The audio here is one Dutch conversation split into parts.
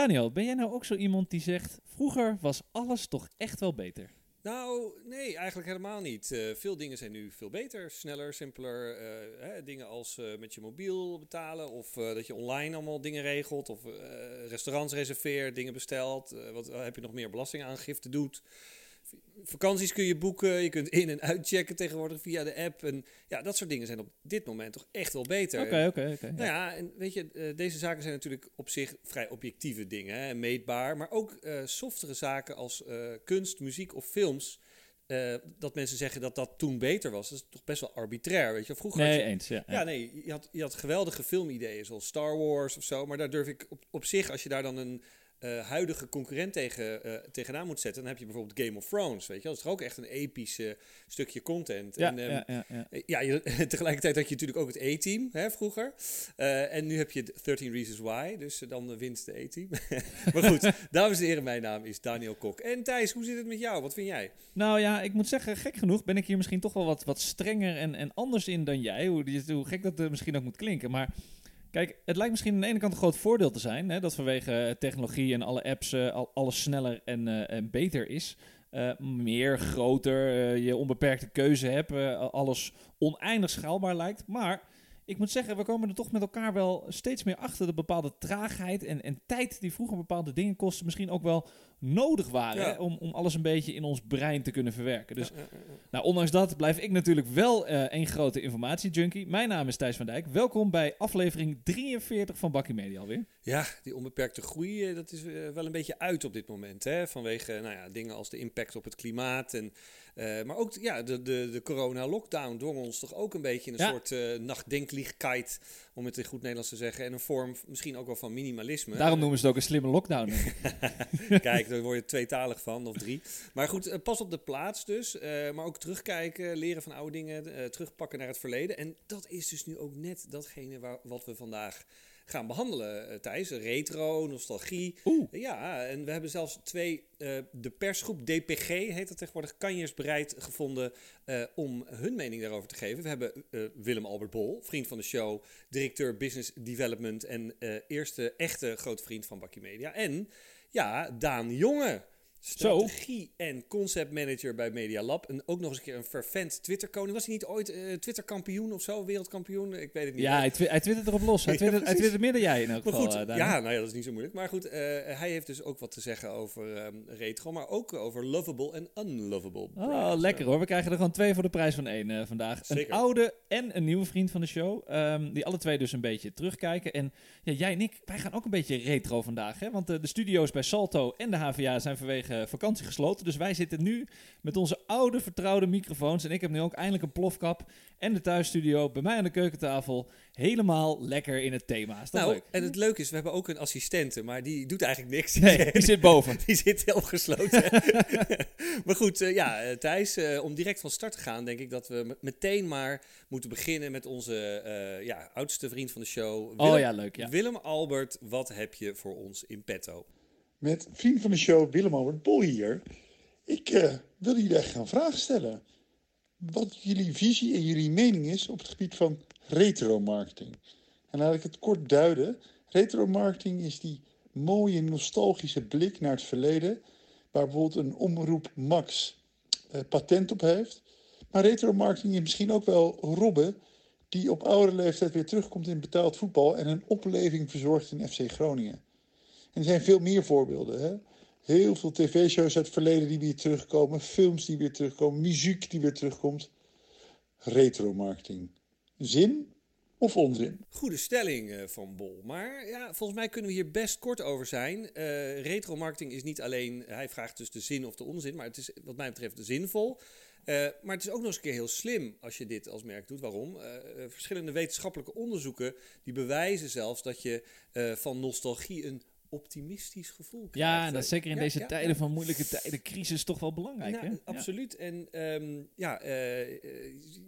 Daniel, ben jij nou ook zo iemand die zegt... vroeger was alles toch echt wel beter? Nou, nee, eigenlijk helemaal niet. Eh, veel dingen zijn nu veel beter, sneller, simpeler. Eh, hè, dingen als eh, met je mobiel betalen of dat je online allemaal dingen regelt of restaurants reserveert, dingen bestelt. wat heb je nog meer belastingaangifte doet vakanties kun je boeken, je kunt in- en uitchecken tegenwoordig via de app. En ja, dat soort dingen zijn op dit moment toch echt wel beter. Oké, oké, oké. Nou ja, en weet je, uh, deze zaken zijn natuurlijk op zich vrij objectieve dingen, hè, meetbaar. Maar ook uh, softere zaken als uh, kunst, muziek of films. dat mensen zeggen dat dat toen beter was. Dat is toch best wel arbitrair, weet je. Vroeger nee, je, eens, ja, ja. nee, je had, je had geweldige filmideeën zoals Star Wars of zo. Maar daar durf ik op, op zich, als je daar dan een uh, huidige concurrent tegen, uh, tegenaan moet zetten, dan heb je bijvoorbeeld Game of Thrones. Weet je, dat is toch ook echt een episch uh, stukje content. Ja, en, um, ja, ja, ja. ja je, tegelijkertijd had je natuurlijk ook het A-team hè, vroeger. en nu heb je 13 Reasons Why, dus dan wint de A-team. maar goed, dames en heren, mijn naam is Daniel Kok. En Thijs, hoe zit het met jou? Wat vind jij? Nou ja, ik moet zeggen, gek genoeg ben ik hier misschien toch wel wat, wat strenger en, en anders in dan jij. Hoe, hoe gek dat misschien ook moet klinken, maar... Kijk, het lijkt misschien aan de ene kant een groot voordeel te zijn, hè, dat vanwege technologie en alle apps uh, al, alles sneller en, uh, en beter is. Meer, groter, je onbeperkte keuze hebt, alles oneindig schaalbaar lijkt. Maar ik moet zeggen, we komen er toch met elkaar wel steeds meer achter dat bepaalde traagheid en, en tijd die vroeger bepaalde dingen kosten, misschien ook wel nodig waren Ja. hè, om, om alles een beetje in ons brein te kunnen verwerken. Dus Ja, ja, nou, ondanks dat blijf ik natuurlijk wel eh één grote informatiejunkie. Mijn naam is Thijs van Dijk. Welkom bij aflevering 43 van Bakkie Media alweer. Ja, die onbeperkte groei, eh, dat is eh, wel een beetje uit op dit moment. Hè? Vanwege nou ja, dingen als de impact op het klimaat. En, eh, maar ook ja, de, de, de corona-lockdown dwong ons toch ook een beetje in een Ja. soort nachtdenklichkeit, om het in goed Nederlands te zeggen. En een vorm misschien ook wel van minimalisme. Daarom noemen ze het ook een slimme lockdown. Kijk, daar word je tweetalig van, of drie. Maar goed, eh, pas op de plaats dus. maar ook terugkijken, leren van oude dingen, terugpakken naar het verleden. En dat is dus nu ook net datgene waar, wat we vandaag gaan behandelen, eh, Thijs. Retro, nostalgie. Oeh. Ja, en we hebben zelfs twee, eh, de persgroep DPG heet het tegenwoordig, kanjers bereid gevonden eh, om hun mening daarover te geven. We hebben Willem Albert Bol, vriend van de show, directeur Business Development en eerste echte grote vriend van Bakkie Media. En ja, Daan Jonge. Strategie en concept manager bij Media Lab. En ook nog eens een keer een fervent Twitter-koning. Was hij niet ooit eh Twitter-kampioen of zo? Wereldkampioen? Ik weet het niet. Ja, hij, twi hij twittert erop los. Hij Ja, twittert, hij precies. twittert meer dan jij in elk Maar geval. goed, eh, ja, nou ja, dat is niet zo moeilijk. Maar goed, eh, hij heeft dus ook wat te zeggen over ehm, retro, maar ook over lovable en unlovable. Oh, brands. lekker hoor. We krijgen er gewoon twee voor de prijs van één vandaag. Een oude en een nieuwe vriend van de show. ehm, die alle twee dus een beetje terugkijken. En ja, jij en ik, wij gaan ook een beetje retro vandaag. Hè? Want de studio's bij Salto en de HVA zijn vanwege vakantie gesloten. Dus wij zitten nu met onze oude vertrouwde microfoons. En ik heb nu ook eindelijk een plofkap. En de thuisstudio bij mij aan de keukentafel. Helemaal lekker in het thema. Is dat Nou, leuk? en het leuke is, we hebben ook een assistente, maar die doet eigenlijk niks. Nee, die zit boven. Die zit heel gesloten. maar goed, eh, ja, eh, Thijs, eh, om direct van start te gaan, denk ik dat we me- meteen maar moeten beginnen met onze ja, oudste vriend van de show. Oh ja, leuk. Ja. Willem Albert, wat heb je voor ons in petto? Met vriend van de show Willem Albert Bol hier. Ik eh, wil jullie echt gaan vragen stellen. Wat jullie visie en jullie mening is op het gebied van retromarketing. En laat ik het kort duiden. Retromarketing is die mooie nostalgische blik naar het verleden. Waar bijvoorbeeld een omroep Max eh, patent op heeft. Maar retromarketing is misschien ook wel Robben. Die op oudere leeftijd weer terugkomt in betaald voetbal. En een opleving verzorgt in FC Groningen. Er zijn veel meer voorbeelden. Hè? Heel veel tv-shows uit het verleden die weer terugkomen. Films die weer terugkomen. Muziek die weer terugkomt. Retromarketing. Zin of onzin? Goede stelling eh, van Bol. Maar ja, volgens mij kunnen we hier best kort over zijn. Eh retromarketing is niet alleen, hij vraagt dus de zin of de onzin, maar het is wat mij betreft zinvol. Eh, maar het is ook nog eens een keer heel slim als je dit als merk doet. Waarom? Verschillende wetenschappelijke onderzoeken die bewijzen zelfs dat je van nostalgie een optimistisch gevoel krijgt. Ja, en dat is zeker in Ja, deze ja, tijden ja. van moeilijke tijden, crisis, toch wel belangrijk. Nou, hè? Ja. absoluut. En ehm, ja, eh,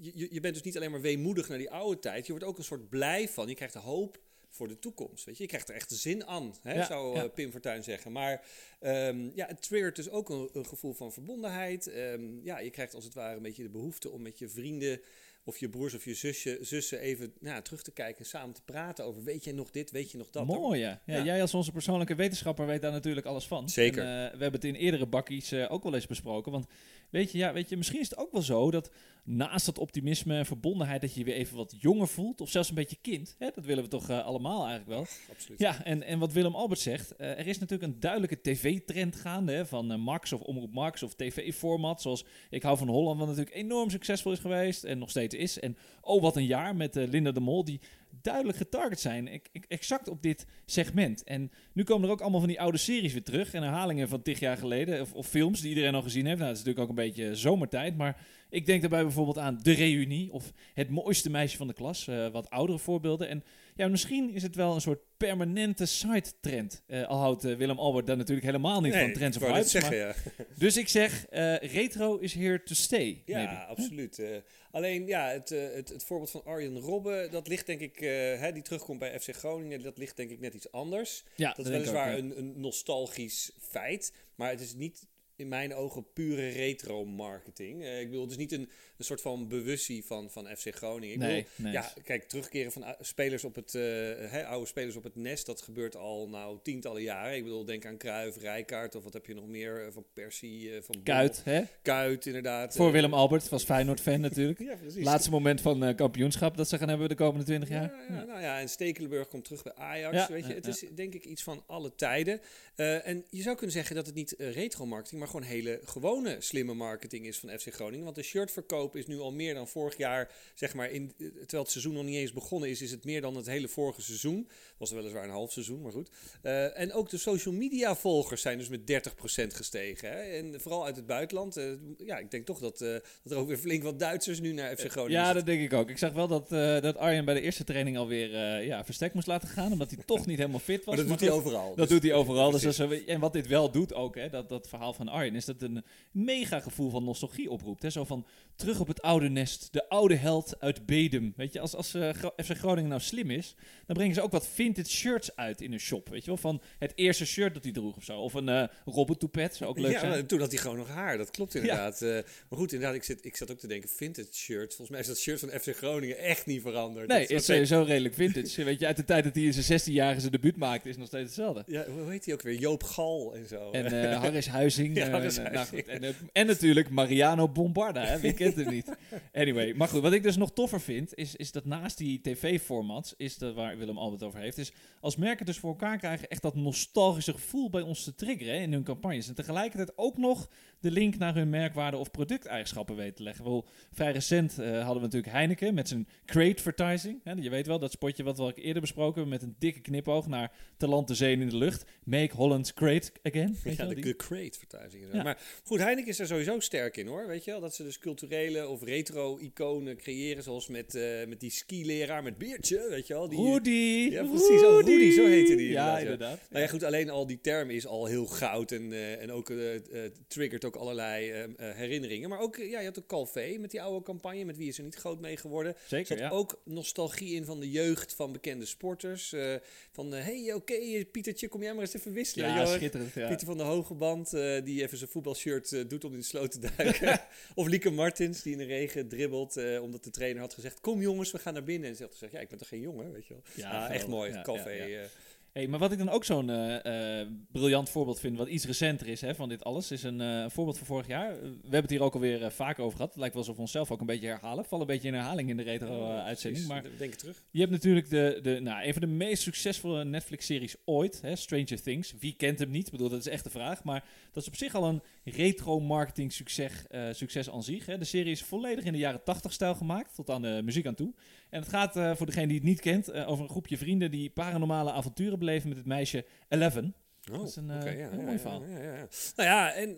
je, je bent dus niet alleen maar weemoedig naar die oude tijd. Je wordt ook een soort blij van. Je krijgt de hoop voor de toekomst. Weet je, je krijgt er echt de zin aan, hè, zou eh, Pim Fortuyn zeggen. Maar ehm, ja, het triggert dus ook een, een gevoel van verbondenheid. Ehm, ja, je krijgt als het ware een beetje de behoefte om met je vrienden of je broers of je zusje, zussen even nou, terug te kijken en samen te praten over weet je nog dit, weet je nog dat. Mooi, ja. Jij als onze persoonlijke wetenschapper weet daar natuurlijk alles van. Zeker. En, eh, we hebben het in eerdere bakkies eh, ook wel eens besproken. Want weet je, ja, weet je, misschien is het ook wel zo dat naast dat optimisme en verbondenheid... dat je je weer even wat jonger voelt. Of zelfs een beetje kind. Hè? Dat willen we toch eh, allemaal eigenlijk wel. Absoluut. Ja, en, en wat Willem Albert zegt, er is natuurlijk een duidelijke tv-trend gaande hè, van Max of Omroep Max of tv-format. Zoals Ik hou van Holland, wat natuurlijk enorm succesvol is geweest en nog steeds is. En oh, wat een jaar met eh, Linda de Mol, die duidelijk getarget zijn, exact op dit segment. En nu komen er ook allemaal van die oude series weer terug en herhalingen van tig jaar geleden, of, of films die iedereen al gezien heeft. Nou, dat is natuurlijk ook een beetje zomertijd, maar ik denk daarbij bijvoorbeeld aan De Reunie of Het mooiste meisje van de klas, eh, wat oudere voorbeelden. En ja, misschien is het wel een soort permanente side-trend. Eh, al houdt eh, Willem Albert daar natuurlijk helemaal niet Nee, van trends of hypes. zeggen, maar- ja. Dus ik zeg, eh, retro is here to stay. Ja, maybe. absoluut. Alleen ja, het, het, het voorbeeld van Arjen Robben, dat ligt denk ik, hè, die terugkomt bij FC Groningen, dat ligt denk ik net iets anders. Ja, Dat is ook, weliswaar ja. een, een nostalgisch feit, maar het is niet in mijn ogen pure retro-marketing. Eh, ik bedoel, het is niet een, een soort van bewustzijn van, van FC Groningen. Ik Nee, bedoel, nee. ja, kijk, terugkeren van ou- spelers op het, eh, hè, oude spelers op het nest, dat gebeurt al nou tientallen jaren. Ik bedoel, denk aan Cruijff, Rijkaard of wat heb je nog meer eh, van Persie, eh, van. Kuit, hè? Kuit, inderdaad. Voor Eh, Willem Albert, was Feyenoord-fan natuurlijk. Ja, precies. Laatste moment van eh, kampioenschap dat ze gaan hebben de komende 20 Ja, jaar. ja, nou ja, en Stekelenburg komt terug bij Ajax. Ja, weet je, het is denk ik iets van alle tijden. Eh, en je zou kunnen zeggen dat het niet eh, retro-marketing, maar gewoon hele gewone slimme marketing is van FC Groningen. Want de shirtverkoop is nu al meer dan vorig jaar, zeg maar, in, eh, terwijl het seizoen nog niet eens begonnen is, is het meer dan het hele vorige seizoen. Was er weliswaar een half seizoen, maar goed. Eh, en ook de social media volgers zijn dus met 30% gestegen. Hè? En vooral uit het buitenland. Eh, ja, ik denk toch dat, dat er ook weer flink wat Duitsers nu naar FC Groningen Ja, dat denk ik ook. Ik zag wel dat, dat Arjen bij de eerste training alweer ja, verstek moest laten gaan. Omdat hij toch niet helemaal fit was. Maar dat doet hij overal. Dus- doet hij overal. Dus dat is, wel- en wat dit wel doet ook, hè, dat, dat verhaal van Arjen, is dat een mega gevoel van nostalgie oproept. Hè? Zo van terug op het oude nest, de oude held uit Bedum. Weet je, als, als eh, FC Groningen nou slim is, dan brengen ze ook wat vintage shirts uit in een shop. Weet je wel, van het eerste shirt dat hij droeg of zo. Of een eh Robert Toupet, zou ook leuk ja, zijn. toen had hij gewoon nog haar. Dat klopt inderdaad. Eh, maar goed, inderdaad, ik, zit, ik zat ook te denken, vintage shirt. Volgens mij is dat shirt van FC Groningen echt niet veranderd. Nee, Dat het is sowieso redelijk vintage. Weet je, uit de tijd dat hij in zijn 16-jarige zijn debuut maakte, is nog steeds hetzelfde. Ja, hoe heet hij ook weer? Joop Gal en zo. En eh Harris Huizing. Ja, nou Huizing. goed, en, en natuurlijk Mariano Bombarda. Hè? Wie kent hem niet? Anyway, maar goed, wat ik dus nog toffer vind, is, is dat naast die tv-formats, is dat waar Willem Albert over heeft, is als merken dus voor elkaar krijgen echt dat nostalgische gevoel bij ons te triggeren hè, in hun campagnes. En tegelijkertijd ook nog de link naar hun merkwaarde of producteigenschappen weten te leggen. Wel, vrij recent eh, hadden we natuurlijk Heineken met zijn crate-vertising. Hè, je weet wel, dat spotje wat we al eerder besproken hebben met een dikke knipoog naar te land, te zee en in de lucht. Make Holland great again. Weet Ja, de, de crate. Ja. Maar goed, Heineken is er sowieso sterk in hoor. Weet je wel? Dat ze dus culturele of retro-iconen creëren. Zoals met, eh, met die skileraar met beertje. Weet je wel? Die, Rudy. Ja, precies. Oh, Rudy, zo heette die Ja, inderdaad, ja. inderdaad. Nou ja, goed, alleen al die term is al heel goud en, eh, en ook triggert ook allerlei eh, eh, herinneringen. Maar ook, eh, ja, je had ook Calvé met die oude campagne, met wie is er niet groot mee geworden. Er Zeker, zat ja. ook nostalgie in van de jeugd van bekende sporters. van, hey, oké, Pietertje, kom jij maar eens even wisselen. Ja, wel. schitterend. Ja. Pieter van de Hogeband, die even zijn voetbalshirt doet om in de sloot te duiken. of Lieke Martins, die in de regen dribbelt, omdat de trainer had gezegd, kom jongens, we gaan naar binnen. En ze had gezegd, ja, ik ben toch geen jongen, weet je wel. Ja, Ah, echt mooi, Ja, Calvé. Hey, maar wat ik dan ook zo'n eh, eh, briljant voorbeeld vind, wat iets recenter is hè, van dit alles, is een eh, voorbeeld van vorig jaar. We hebben het hier ook alweer vaak over gehad. Het lijkt wel alsof we onszelf ook een beetje herhalen. Val een beetje in herhaling in de retro-uitzending. Precies, maar denk terug. je hebt natuurlijk de, de, nou, een van de meest succesvolle Netflix-series ooit, hè, Stranger Things. Wie kent hem niet? Ik bedoel, dat is echt de vraag. Maar dat is op zich al een retro-marketing-succes succes aan zich. Hè. De serie is volledig in de jaren 80-stijl gemaakt, tot aan de muziek aan toe. En het gaat, voor degene die het niet kent, over een groepje vrienden die paranormale avonturen met het meisje Eleven. Oh, dat is een okay, ja, heel ja, mooi ja, verhaal. Ja, ja, nou ja, en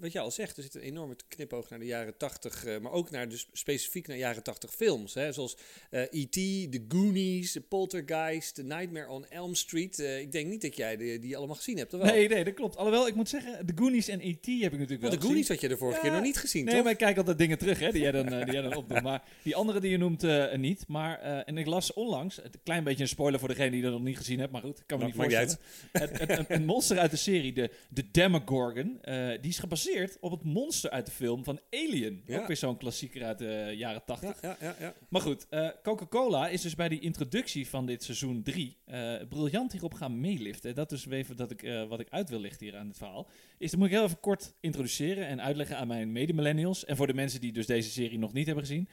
wat je al zegt, er zit een enorme knipoog naar de jaren 80, uh, maar ook naar dus specifiek naar jaren 80 films. Hè, zoals uh, E.T., The Goonies, The Poltergeist, The Nightmare on Elm Street. Uh, ik denk niet dat jij die, die allemaal gezien hebt, toch wel? Nee, nee, dat klopt. Alhoewel, ik moet zeggen, The Goonies en E.T. heb ik natuurlijk wel De Goonies had je de vorige ja, keer nog niet gezien, nee, toch? maar ik kijk altijd dingen terug, hè, die jij dan, die jij dan opdoet. Maar die andere die je noemt niet. Maar, en ik las onlangs, een klein beetje een spoiler voor degene die dat nog niet gezien heeft, maar goed, ik kan me niet voorstellen. Het, het, een, een monster uit de serie, de, de Demogorgon. eh, die is gebaseerd op het monster uit de film van Alien. Ja. Ook weer zo'n klassieker uit de jaren 80. Ja, ja, ja, ja. Maar goed, eh, Coca-Cola is dus bij die introductie van dit seizoen 3 eh, briljant hierop gaan meeliften. Dat is even dat ik, wat ik uit wil lichten hier aan het verhaal. Is dat moet ik heel even kort introduceren en uitleggen aan mijn mede-millennials. En voor de mensen die dus deze serie nog niet hebben gezien.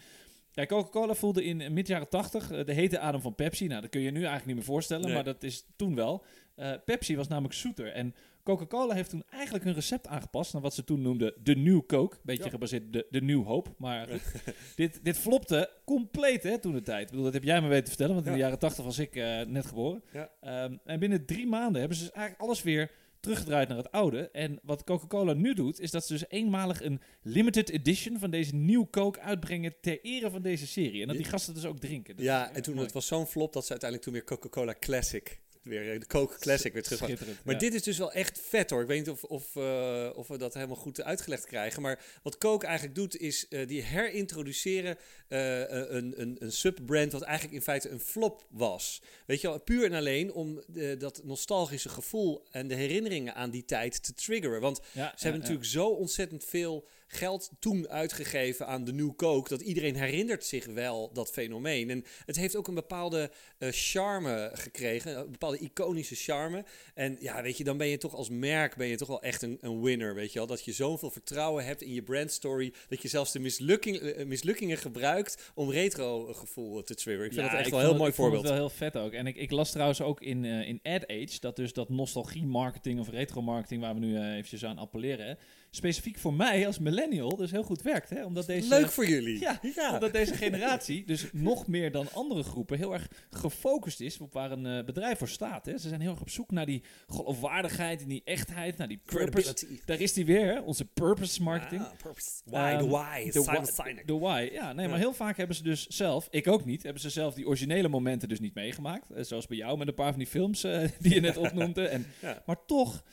Ja, Coca-Cola voelde in mid jaren 80 eh, de hete adem van Pepsi. Nou, dat kun je nu eigenlijk niet meer voorstellen, Nee. maar dat is toen wel. Eh, Pepsi was namelijk zoeter. En Coca-Cola heeft toen eigenlijk hun recept aangepast naar wat ze toen noemden de New Coke. Beetje Ja. gebaseerd op de, de New Hope. Maar goed, dit, dit flopte compleet hè, toen de tijd. Ik bedoel, dat heb jij me weten te vertellen, want in Ja. de jaren 80 was ik eh, net geboren. Ja. Ehm, en binnen drie maanden hebben ze dus eigenlijk alles weer teruggedraaid naar het oude. En wat Coca-Cola nu doet, is dat ze dus eenmalig een limited edition van deze New Coke uitbrengen ter ere van deze serie. En dat die gasten dus ook drinken. Dat Ja, en toen mooi. het was zo'n flop dat ze uiteindelijk toen weer Coca-Cola Classic, weer eh, de Coke Classic weer terug. Maar ja. dit is dus wel echt vet hoor. Ik weet niet of, of, eh, of we dat helemaal goed uitgelegd krijgen. Maar wat Coke eigenlijk doet, is eh, die herintroduceren een, een, een subbrand wat eigenlijk in feite een flop was. Weet je wel, puur en alleen om dat nostalgische gevoel en de herinneringen aan die tijd te triggeren. Want Ja, ze hebben natuurlijk zo ontzettend veel geld toen uitgegeven aan de New Coke. Dat iedereen herinnert zich wel dat fenomeen. En het heeft ook een bepaalde eh, charme gekregen. Een bepaalde iconische charme. En ja, weet je, dan ben je toch als merk ben je toch wel echt een, een winner. Weet je wel? Dat je zoveel vertrouwen hebt in je brandstory. Dat je zelfs de mislukking, eh, mislukkingen gebruikt om retro gevoel te triggeren. Ik vind Ja, dat echt wel een heel mooi voorbeeld. het wel heel vet ook. En ik, ik las trouwens ook in, eh, in Ad Age, dat dus dat nostalgie-marketing of retro-marketing, waar we nu eventjes aan appelleren, specifiek voor mij als millennial dus heel goed werkt. Hè? Omdat deze, Leuk voor jullie. Ja, omdat deze generatie, dus nog meer dan andere groepen, heel erg gefocust is op waar een eh, bedrijf voor staat. Hè? Ze zijn heel erg op zoek naar die geloofwaardigheid en die echtheid, naar die purpose. Daar is die weer, hè? onze purpose marketing. Ah, purpose. Why, the Ehm, why. Simon why, de why, ja. Nee, Ja. maar heel vaak hebben ze dus zelf, ik ook niet, hebben ze zelf die originele momenten dus niet meegemaakt. Eh, zoals bij jou met een paar van die films eh, die je net opnoemde. En, Ja. Maar toch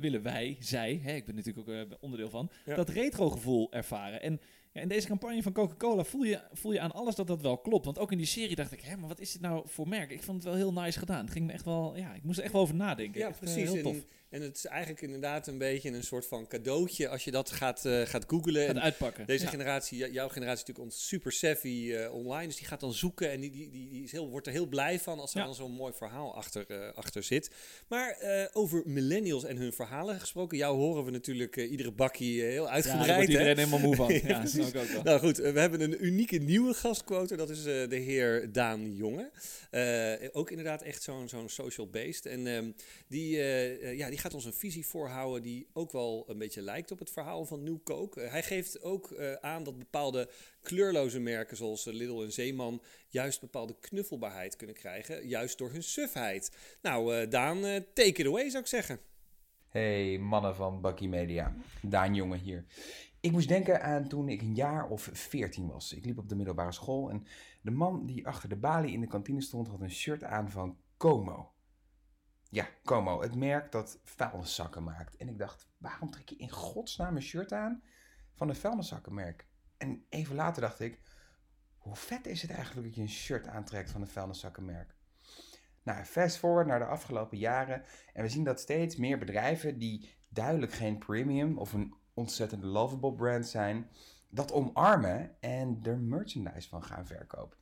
willen wij, zij, hè, ik ben natuurlijk ook eh, onderdeel van, Ja. dat retro gevoel ervaren. En ja, in deze campagne van Coca-Cola voel je, voel je aan alles dat dat wel klopt. Want ook in die serie dacht ik, hè, maar wat is dit nou voor merk? Ik vond het wel heel nice gedaan. Het ging me echt wel, ja, ik moest er echt wel over nadenken. Ja, Echt, eh, precies. heel tof. En, en het is eigenlijk inderdaad een beetje een soort van cadeautje als je dat gaat, eh, gaat googlen. En uitpakken. deze Ja. generatie, jou- jouw generatie natuurlijk ons super savvy eh, online. Dus die gaat dan zoeken en die, die, die, is heel, wordt er heel blij van als er Ja. dan zo'n mooi verhaal achter, eh, achter zit. Maar over millennials en hun verhalen gesproken. Jou horen we natuurlijk iedere bakkie heel Ja, uitgebreid. hè? iedereen helemaal moe van. Ja, Ja, dat precies. snap ik ook wel. Nou goed, we hebben een unieke nieuwe gastquote. Dat is de heer Daan Jonge. Ook inderdaad echt zo'n zo'n social beest. En ehm, die, ja, die gaat ons een visie voorhouden die ook wel een beetje lijkt op het verhaal van New Coke. Eh, hij geeft ook eh, aan dat bepaalde kleurloze merken zoals eh, Lidl en Zeeman juist bepaalde knuffelbaarheid kunnen krijgen. Juist door hun sufheid. Nou Daan, take it away zou ik zeggen. Hey mannen van Bucky Media, Daan Jonge hier. Ik moest denken aan toen ik een jaar of veertien was. Ik liep op de middelbare school en de man die achter de balie in de kantine stond had een shirt aan van Como. Ja, Como, het merk dat vuilniszakken maakt. En ik dacht, waarom trek je in godsnaam een shirt aan van een vuilniszakkenmerk? En even later dacht ik, hoe vet is het eigenlijk dat je een shirt aantrekt van een vuilniszakkenmerk? Nou, fast forward naar de afgelopen jaren en we zien dat steeds meer bedrijven die duidelijk geen premium of een ontzettend lovable brand zijn, dat omarmen en er merchandise van gaan verkopen.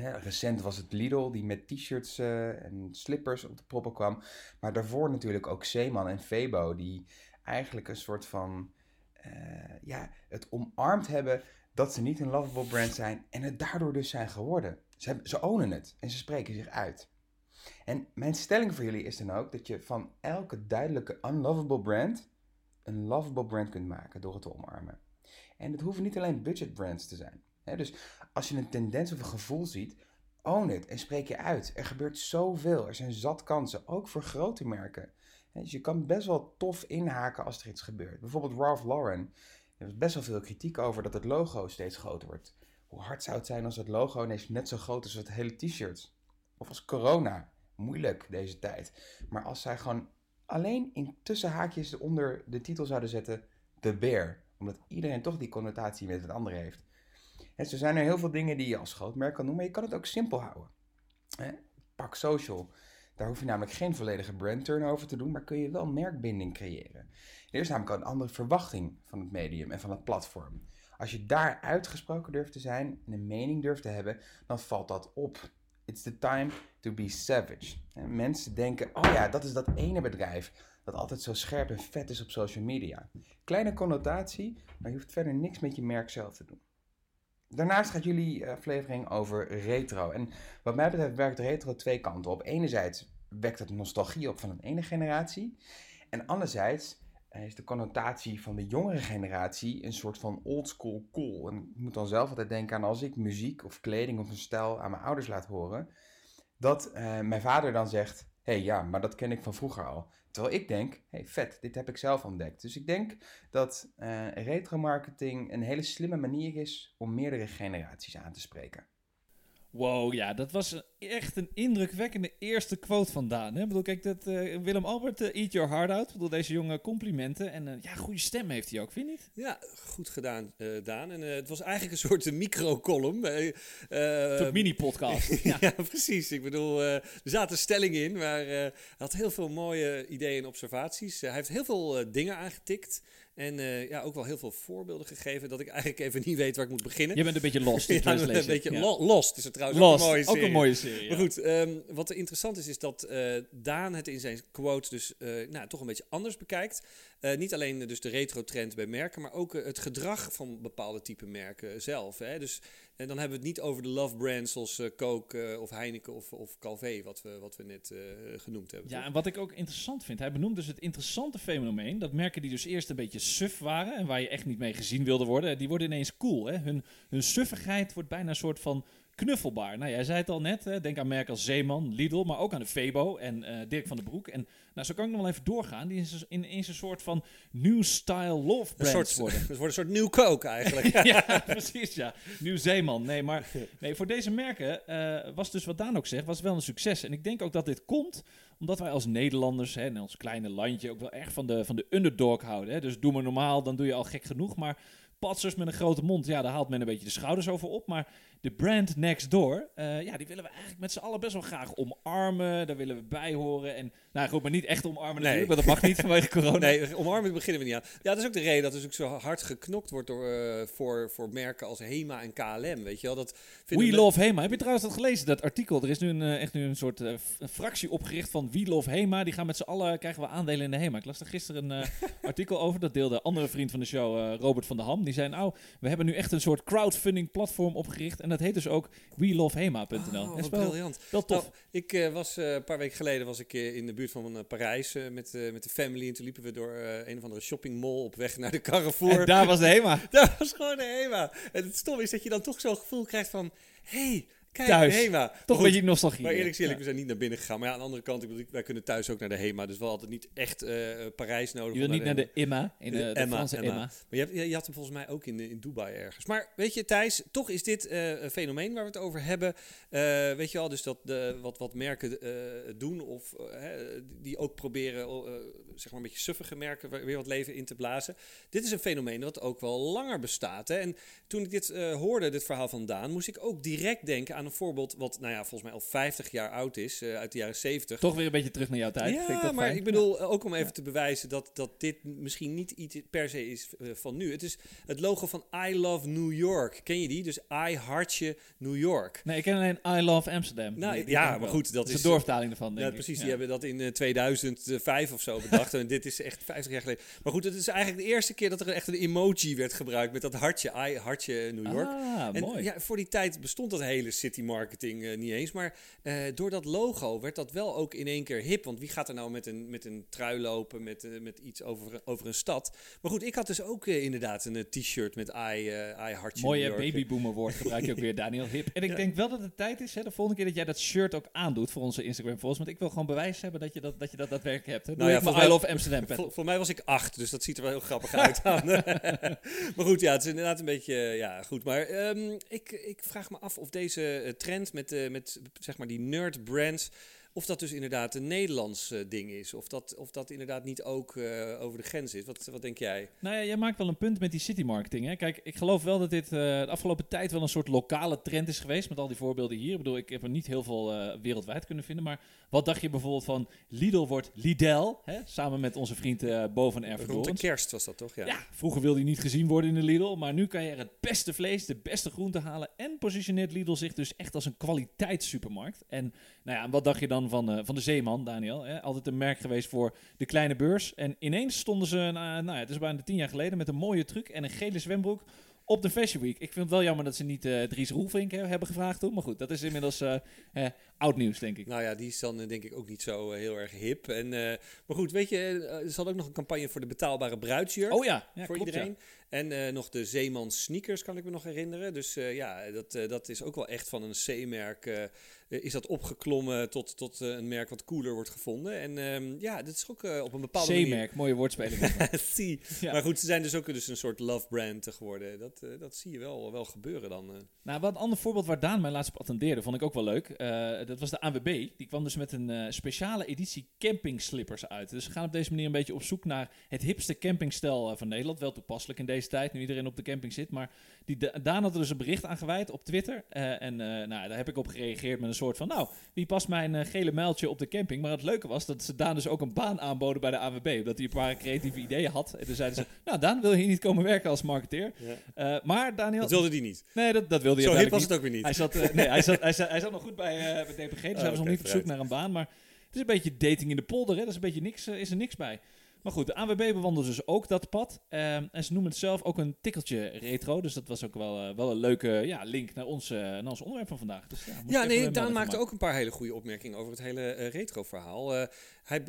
Recent was het Lidl die met t-shirts eh, en slippers op de proppen kwam. Maar daarvoor natuurlijk ook Zeeman en Febo die eigenlijk een soort van eh, ja, het omarmd hebben dat ze niet een lovable brand zijn en het daardoor dus zijn geworden. Ze, hebben, ze ownen het en ze spreken zich uit. En mijn stelling voor jullie is dan ook dat je van elke duidelijke unlovable brand een lovable brand kunt maken door het te omarmen. En het hoeven niet alleen budget brands te zijn. Dus als je een tendens of een gevoel ziet, own it en spreek je uit. Er gebeurt zoveel, er zijn zat kansen, ook voor grote merken. Dus je kan best wel tof inhaken als er iets gebeurt. Bijvoorbeeld Ralph Lauren. Er was best wel veel kritiek over dat het logo steeds groter wordt. Hoe hard zou het zijn als het logo ineens net zo groot is als het hele t-shirt? Of als corona. Moeilijk deze tijd. Maar als zij gewoon alleen in tussenhaakjes onder de titel zouden zetten: The Bear. Omdat iedereen toch die connotatie met het andere heeft. En zo zijn er heel veel dingen die je als groot merk kan doen, maar je kan het ook simpel houden. Pak social. Daar hoef je namelijk geen volledige brand turnover te doen, maar kun je wel merkbinding creëren. Er is namelijk al een andere verwachting van het medium en van het platform. Als je daar uitgesproken durft te zijn en een mening durft te hebben, dan valt dat op. It's the time to be savage. En mensen denken, oh ja, dat is dat ene bedrijf dat altijd zo scherp en vet is op social media. Kleine connotatie, maar je hoeft verder niks met je merk zelf te doen. Daarnaast gaat jullie eh, aflevering over retro. En wat mij betreft werkt retro twee kanten op. Enerzijds wekt het nostalgie op van een ene generatie. En anderzijds eh, is de connotatie van de jongere generatie een soort van oldschool cool. En ik moet dan zelf altijd denken aan als ik muziek of kleding of een stijl aan mijn ouders laat horen. Dat uh, mijn vader dan zegt, hé hey, ja, maar dat ken ik van vroeger al. Terwijl ik denk, hey, vet, dit heb ik zelf ontdekt. Dus ik denk dat uh, retromarketing een hele slimme manier is om meerdere generaties aan te spreken. Wow, ja, dat was echt een indrukwekkende eerste quote vandaan. Hè? Ik bedoel, kijk, dat, uh, Willem Albert, uh, eat your heart out. Ik bedoel, deze jonge complimenten. En uh, ja, goede stem heeft hij ook, vind je niet? Ja, goed gedaan, Daan. En het was eigenlijk een soort micro-column. een soort mini-podcast. ja. ja. precies. Ik bedoel, er zaten stellingen in, maar hij had heel veel mooie ideeën en observaties. hij heeft heel veel dingen aangetikt. En uh, ja, ook wel heel veel voorbeelden gegeven dat ik eigenlijk even niet weet waar ik moet beginnen. Je bent een beetje lost. ja, een beetje ja. lo lost is het trouwens lost, ook een mooie serie. Ook een mooie serie maar goed, um, wat er interessant is, is dat uh, Daan het in zijn quote dus uh, nou, toch een beetje anders bekijkt. Niet alleen dus de retro-trend bij merken, maar ook het gedrag van bepaalde type merken zelf. Hè? Dus en dan hebben we het niet over de love brands zoals uh, Coke uh, of Heineken of, of Calvé, wat we, wat we net uh, genoemd hebben. Ja, toch? en wat ik ook interessant vind, hij benoemt dus het interessante fenomeen dat merken die dus eerst een beetje suf waren en waar je echt niet mee gezien wilde worden, die worden ineens cool. Hè? Hun, hun suffigheid wordt bijna een soort van knuffelbaar. Nou, jij zei het al net, hè? denk aan merken als Zeeman, Lidl, maar ook aan de Febo en uh, Dirk van den Broek. En nou, zo kan ik nog wel even doorgaan. Die is dus ineens een soort van new style love brands soort, worden. Het wordt een soort nieuw Coke eigenlijk. ja, precies, ja. Nieuw Zeeman. Nee, maar nee, voor deze merken uh, was dus wat Daan ook zegt, was wel een succes. En ik denk ook dat dit komt omdat wij als Nederlanders, hè, in ons kleine landje, ook wel erg van de, van de underdog houden. Hè. Dus doe maar normaal, dan doe je al gek genoeg. Maar patsers met een grote mond, ja, daar haalt men een beetje de schouders over op. Maar de brand next door, uh, ja, die willen we eigenlijk met z'n allen best wel graag omarmen. Daar willen we bij horen. En nou goed, maar niet echt omarmen Nee. natuurlijk, want dat mag niet vanwege corona. Nee, omarmen beginnen we niet aan. Ja, dat is ook de reden dat er dus ook zo hard geknokt wordt door, uh, voor, voor merken als Hema en KLM. Weet je wel? Dat We Love Hema. Heb je trouwens dat gelezen, dat artikel? Er is nu een, uh, echt nu een soort uh, fractie opgericht van We Love Hema. Die gaan met z'n allen, krijgen we aandelen in de Hema. Ik las er gisteren een artikel over. Dat deelde een andere vriend van de show, Robert van der Ham. Die zei, nou, we hebben nu echt een soort crowdfunding platform opgericht. En dat heet dus ook WeLoveHema.nl. Oh, dat briljant. Wel tof. Nou, ik uh, was uh, een paar weken geleden was ik uh, in de buurt van Parijs met, met de family. En toen liepen we door een of andere shoppingmall op weg naar de Carrefour. En daar was de Hema. daar was gewoon de Hema. En het stom is dat je dan toch zo'n gevoel krijgt van... Hey, Kijk, thuis. Hema. Toch een beetje nostalgie. Maar eerlijk gezegd, ja. we zijn niet naar binnen gegaan. Maar ja, aan de andere kant, ik bedoel, wij kunnen thuis ook naar de Hema. Dus wel altijd niet echt uh, Parijs nodig. Je wil niet naar de, de Emma, in de, de, de Emma, Franse Emma. Emma. Maar je, hebt, je, had hem volgens mij ook in, in Dubai ergens. Maar weet je, Thijs, toch is dit uh, een fenomeen waar we het over hebben. Uh, weet je al, dus dat de, wat, wat merken doen of die ook proberen, zeg maar een beetje suffige merken, weer wat leven in te blazen. Dit is een fenomeen dat ook wel langer bestaat. Hè? En toen ik dit hoorde, dit verhaal van Daan, moest ik ook direct denken aan een voorbeeld wat nou ja, volgens mij al 50 jaar oud is, uh, uit de jaren 70. Toch weer een beetje terug naar jouw tijd. Ja, Vind ik dat maar fijn? ik bedoel, ook om even ja. te bewijzen dat, dat dit misschien niet iets per se is uh, van nu. Het is het logo van I Love New York. Ken je die? Dus I hartje New York. Nee, ik ken alleen I Love Amsterdam. Nou, die, die ja, maar goed, dat, dat is de doorvertaling ervan, denk ja, precies. Ja. Die hebben dat in uh, 2005 of zo bedacht. en dit is echt 50 jaar geleden. Maar goed, het is eigenlijk de eerste keer dat er echt een emoji werd gebruikt met dat hartje, I hartje New York. Ah, en mooi. ja, voor die tijd bestond dat hele city marketing uh, niet eens. Maar uh, door dat logo werd dat wel ook in één keer hip. Want wie gaat er nou met een, met een trui lopen, met, uh, met iets over, over een stad? Maar goed, ik had dus ook inderdaad een t-shirt met I, I hartje Mooie babyboomer woord gebruik je ook weer, Daniel Hip. En ik ja. denk wel dat het tijd is, hè, de volgende keer dat jij dat shirt ook aandoet voor onze Instagram volgens. Want ik wil gewoon bewijs hebben dat je dat, dat, je dat daadwerkelijk hebt. Hè. Nou ja, voor I Love Amsterdam. Voor, voor mij was ik acht, dus dat ziet er wel heel grappig uit. maar goed, ja, het is inderdaad een beetje, ja, goed. Maar um, ik, ik vraag me af of deze trend met, met zeg maar die nerd brands of dat dus inderdaad een Nederlands eh, ding is. Of dat, of dat inderdaad niet ook eh, over de grens is. Wat, wat denk jij? Nou ja, jij maakt wel een punt met die city marketing. Hè? Kijk, ik geloof wel dat dit eh, de afgelopen tijd wel een soort lokale trend is geweest. Met al die voorbeelden hier. Ik bedoel, ik heb er niet heel veel wereldwijd kunnen vinden. Maar wat dacht je bijvoorbeeld van Lidl wordt Lidl? Hè? Samen met onze vriend eh Bo van Erfurt Rond de kerst was dat toch? Ja. Ja, vroeger wilde hij niet gezien worden in de Lidl, maar nu kan je er het beste vlees, de beste groenten halen en positioneert Lidl zich dus echt als een kwaliteitssupermarkt. En nou ja, en wat dacht je dan van, eh, van de Zeeman, Daniel? Hè? Altijd een merk geweest voor de kleine beurs. En ineens stonden ze, nou, nou ja, het is bijna tien jaar geleden, met een mooie truc en een gele zwembroek op de Fashion Week. Ik vind het wel jammer dat ze niet eh, Dries Roelvink hebben gevraagd toen, maar goed, dat is inmiddels eh, oud nieuws, denk ik. Nou ja, die is dan denk ik ook niet zo heel erg hip. En, maar goed, weet je, er zal ook nog een campagne voor de betaalbare bruidsjurk. Oh ja, ja voor klopt, iedereen. En eh, nog de Zeeman sneakers kan ik me nog herinneren. Dus eh, ja, dat, eh, dat is ook wel echt van een C-merk. is dat opgeklommen tot, tot een merk wat cooler wordt gevonden. En ehm, ja, dat is ook op een bepaalde manier... C-merk, mooie woordspeling. Ja. Maar goed, ze zijn dus ook dus een soort love brand geworden. Dat, dat zie je wel, wel gebeuren dan. Nou, wat een ander voorbeeld waar Daan mij laatst op attendeerde, vond ik ook wel leuk. Dat was de ANWB. Die kwam dus met een speciale editie camping slippers uit. Dus ze gaan op deze manier een beetje op zoek naar het hipste campingstel van Nederland. Wel toepasselijk in deze tijd, nu iedereen op de camping zit. Maar die, Da- Daan had er dus een bericht aan gewijd op Twitter. Eh, en eh, nou, daar heb ik op gereageerd met een soort van... Nou, wie past mijn eh, gele muiltje op de camping? Maar het leuke was dat ze Daan dus ook een baan aanboden bij de ANWB. Omdat hij een paar creatieve ideeën had. En toen zeiden ze... Nou, Daan, wil je niet komen werken als marketeer? Maar Daniel... Dat wilde die niet. Nee, dat, dat wilde je Zo hip was het ook weer niet. Hij zat, nee, hij zat, hij zat, hij zat nog goed bij, bij DPG, dus hij was nog niet op zoek naar een baan. Maar het is een beetje dating in de polder, hè. Dat is een beetje niks, is er niks bij. Maar goed, de ANWB bewandelt dus ook dat pad. Ehm, en ze noemen het zelf ook een tikkeltje retro. Dus dat was ook wel, eh, wel een leuke ja, link naar ons, eh, naar ons onderwerp van vandaag. Dus, ja, nee, Daan maakte ook een paar hele goede opmerkingen over het hele eh, retro-verhaal. Hij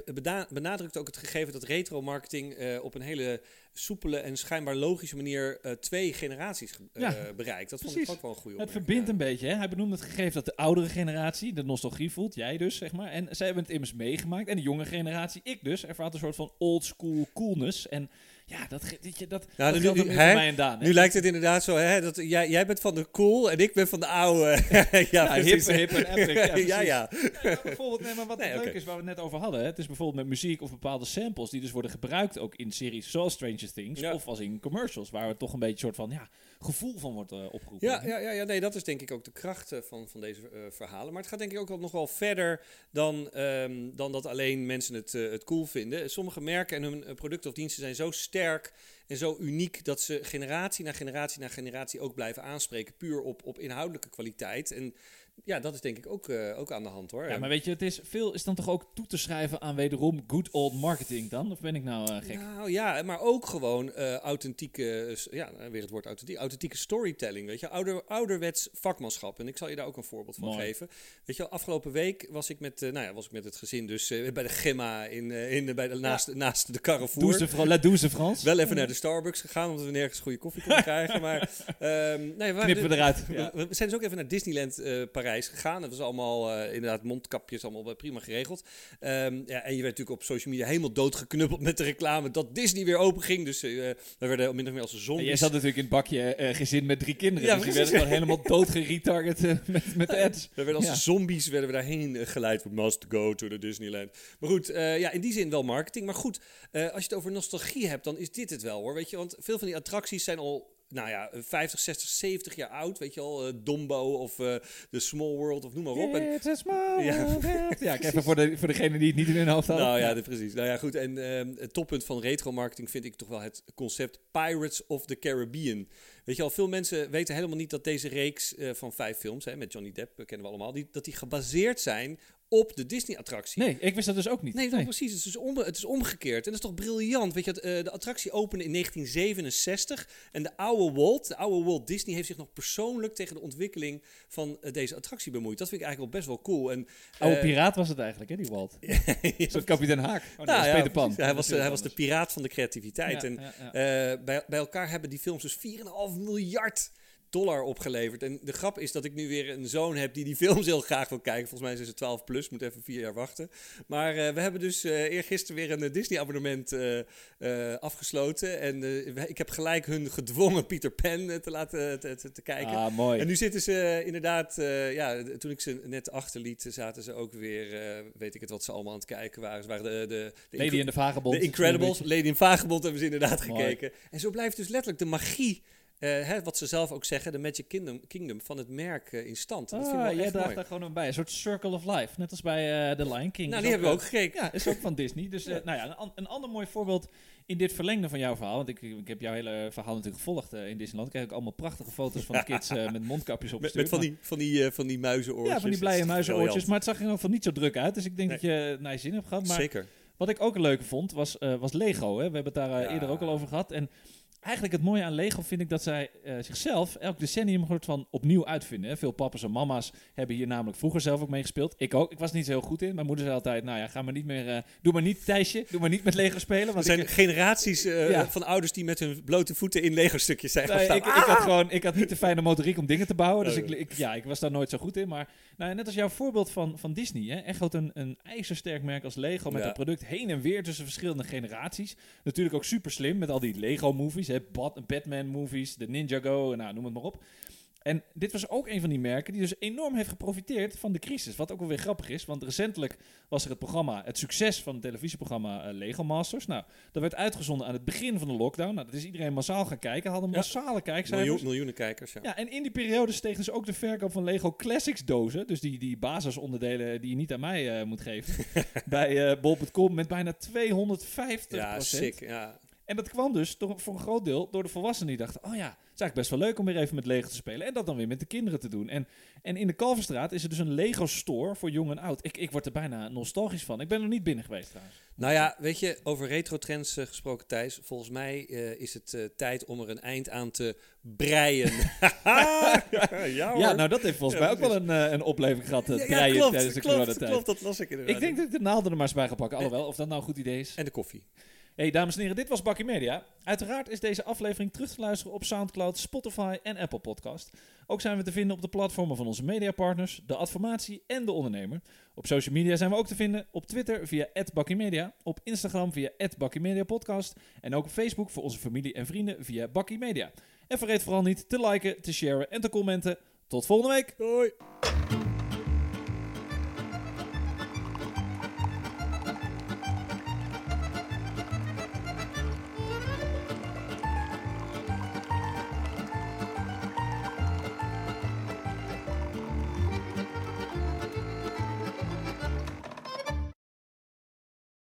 benadrukt ook het gegeven dat retro-marketing op een hele soepele en schijnbaar logische manier eh, twee generaties ge- eh, Ja, bereikt. Dat vond ik ook wel een goede Het opmerking. verbindt ja. een beetje. Hè? Hij benoemt het gegeven dat de oudere generatie de nostalgie voelt. Jij dus, zeg maar. En zij hebben het immers meegemaakt. En de jonge generatie, ik dus, ervaart een soort van old school coolness. En ja, dat, dat, Nou, dat nu- geldt nu- mij en Daan. Nu lijkt het inderdaad zo, hè, dat jij, jij bent van de cool en ik ben van de oude. ja, Ja, hip, precies. hip en epic. Ja, ja, ja. Maar bijvoorbeeld, nee, maar wat Nee, leuk is, waar we het net over hadden. Hè? Het is bijvoorbeeld met muziek of bepaalde samples die dus worden gebruikt ook in series zoals Stranger Things. Ja. Of als in commercials, waar er toch een beetje een soort van ja, gevoel van wordt eh, opgeroepen. Ja, ja, ja, ja, nee, dat is denk ik ook de kracht eh, van, van deze eh, verhalen. Maar het gaat denk ik ook nog wel verder dan, ehm, dan dat alleen mensen het, eh, het cool vinden. Sommige merken en hun producten of diensten zijn zo sterk en zo uniek dat ze generatie na generatie na generatie ook blijven aanspreken. Puur op, op inhoudelijke kwaliteit. En ja, dat is denk ik ook, eh, ook aan de hand hoor. Ja, maar weet je, het is, veel is dan toch ook toe te schrijven aan wederom good old marketing dan? Of ben ik nou eh, gek? Nou ja, maar ook gewoon eh, authentieke, ja, weer het woord authentiek, authentieke storytelling, weet je, Ouder, ouderwets vakmanschap. En ik zal je daar ook een voorbeeld van Mooi. geven. Weet je, afgelopen week was ik met, nou ja, was ik met het gezin dus bij de Gemma in, in, bij de, naast, naast de Carrefour. Douze Fran- La Douze Frans. Wel even naar de Starbucks gegaan, omdat we nergens goede koffie konden krijgen. Maar ehm, nee, we, Knippen we eruit. Ja. we, zijn dus ook even naar Disneyland eh, Parijs gegaan. Dat was allemaal eh, inderdaad mondkapjes, allemaal prima geregeld. Ehm, ja, en je werd natuurlijk op social media helemaal doodgeknuppeld met de reclame dat Disney weer open ging. Dus eh, we werden min of meer als een En zombies. jij zat natuurlijk in het bakje eh, gezin met drie kinderen. Ja, dus die werden gewoon helemaal doodgeretarget met, met de ads. We werden als Ja. zombies werden we daarheen geleid. We must go to the Disneyland. Maar goed, ja, in die zin wel marketing. Maar goed, als je het over nostalgie hebt, dan is dit het wel hoor. Weet je, want veel van die attracties zijn al. Nou ja, 50, 60, 70 jaar oud. Weet je al, eh, Dumbo of eh The Small World of noem maar op. En, It's small Ja. world. Ja, ik even voor, de, voor degene die het niet in hun hoofd hadden. nou ja, de- precies. Nou ja, goed. En ehm, het toppunt van retro-marketing vind ik toch wel het concept Pirates of the Caribbean. Weet je al, veel mensen weten helemaal niet dat deze reeks eh, van vijf films, hè, met Johnny Depp, kennen we allemaal, die, dat die gebaseerd zijn op de Disney-attractie. Nee, ik wist dat dus ook niet. Nee, precies. Het is, om, het is omgekeerd. En dat is toch briljant. Weet je, eh, de attractie opende in 1967. En de oude Walt, de oude Walt Disney, heeft zich nog persoonlijk tegen de ontwikkeling van eh, deze attractie bemoeid. Dat vind ik eigenlijk wel best wel cool. En, Oude eh, piraat was het eigenlijk, hè, die Walt. Soort kapitein Haak. Oh, nee, nou, ja, Peter Pan. Hij was, hij was de piraat van de creativiteit. Ja, en ja, ja. bij, bij elkaar hebben die films dus 4,5 miljard dollar opgeleverd. En de grap is dat ik nu weer een zoon heb die die films heel graag wil kijken. Volgens mij zijn ze 12 plus, moet even vier jaar wachten. Maar eh, we hebben dus uh, eergisteren weer een Disney-abonnement uh, afgesloten. En ik heb gelijk hun gedwongen Peter Pan te laten te, te, te, kijken. Ah, mooi. En nu zitten ze inderdaad, ja, toen ik ze net achterliet, zaten ze ook weer, weet ik het wat ze allemaal aan het kijken waren. Ze waren de, de, de Lady in de Vagebond. De Incredibles, Lady in Vagebond hebben ze inderdaad gekeken. En zo blijft dus letterlijk de magie uh, hè, wat ze zelf ook zeggen, de Magic Kingdom, Kingdom van het merk uh, in stand. Dat ah, jij draagt daar gewoon bij. Een soort Circle of Life. Net als bij uh, The Lion King. Nou, die hebben we ook gekeken. Ja, is ook van Disney. Dus ja. nou ja, een, een, ander mooi voorbeeld in dit verlengde van jouw verhaal. Want ik, ik heb jouw hele verhaal natuurlijk gevolgd in Disneyland. Ik krijg ook allemaal prachtige foto's van de kids met mondkapjes op. Met, met, van die, van die, van die muizenoortjes. Ja, van die blije muizenoortjes. Maar het zag er in ieder geval niet zo druk uit. Dus ik denk dat je naar je zin hebt gehad. Maar Zeker. Wat ik ook een leuke vond, was, was Lego. Hè. We hebben het daar eerder ook al over gehad. En eigenlijk het mooie aan Lego vind ik dat zij uh, zichzelf elk decennium soort van opnieuw uitvinden. Hè. Veel papa's en mama's hebben hier namelijk vroeger zelf ook meegespeeld. Ik ook. Ik was niet zo heel goed in. Mijn moeder zei altijd, nou ja, ga maar niet meer, uh, doe maar niet Thijsje, doe maar niet met Lego spelen. Want er zijn generaties uh, ja. van ouders die met hun blote voeten in Lego stukjes zijn nee, ik, ik, had gewoon, ik had niet de fijne motoriek om dingen te bouwen. Dus ik, ik, ja, ik was daar nooit zo goed in. Maar nou, net als jouw voorbeeld van, van Disney. Hè. Echt groot een, een ijzersterk merk als Lego met ja. een product heen en weer tussen verschillende generaties. Natuurlijk ook super slim met al die Lego movies. Hè. Batman movies, de Ninjago, nou, noem het maar op. En dit was ook een van die merken die dus enorm heeft geprofiteerd van de crisis. Wat ook wel weer grappig is, want recentelijk was er het programma, het succes van het televisieprogramma uh, Lego Masters. Nou, dat werd uitgezonden aan het begin van de lockdown. Nou, dat is iedereen massaal gaan kijken, hadden massale ja. kijkcijfers. Miljoen, miljoenen kijkers, ja. ja. En in die periode steeg dus ook de verkoop van Lego Classics dozen, dus die, die basisonderdelen die je niet aan mij uh, moet geven, bij uh, bol.com met bijna 250 Ja, sick, ja. En dat kwam dus door, voor een groot deel door de volwassenen die dachten: oh ja, het is eigenlijk best wel leuk om weer even met Lego te spelen. En dat dan weer met de kinderen te doen. En, en in de Kalverstraat is er dus een Lego store voor jong en oud. Ik, ik word er bijna nostalgisch van. Ik ben er niet binnen geweest trouwens. Nou ja, weet je, over retro-trends uh, gesproken, Thijs. Volgens mij uh, is het uh, tijd om er een eind aan te breien. ja, ja, nou dat heeft volgens ja, mij ook wel een, een opleving gehad, het breien klopt, tijdens de klopt, coronatijd. Klopt, dat las ik inderdaad. Ik denk dat ik de naalden er maar eens bij ga pakken. Alhoewel, of dat nou een goed idee is. En de koffie. Hey dames en heren, dit was Bakkie Media. Uiteraard is deze aflevering terug te luisteren op Soundcloud, Spotify en Apple Podcast. Ook zijn we te vinden op de platformen van onze mediapartners, de Adformatie en de Ondernemer. Op social media zijn we ook te vinden op Twitter via @bakkiemedia, op Instagram via @bakkiemediapodcast en ook op Facebook voor onze familie en vrienden via Bakkie Media. En vergeet vooral niet te liken, te sharen en te commenten. Tot volgende week. Doei.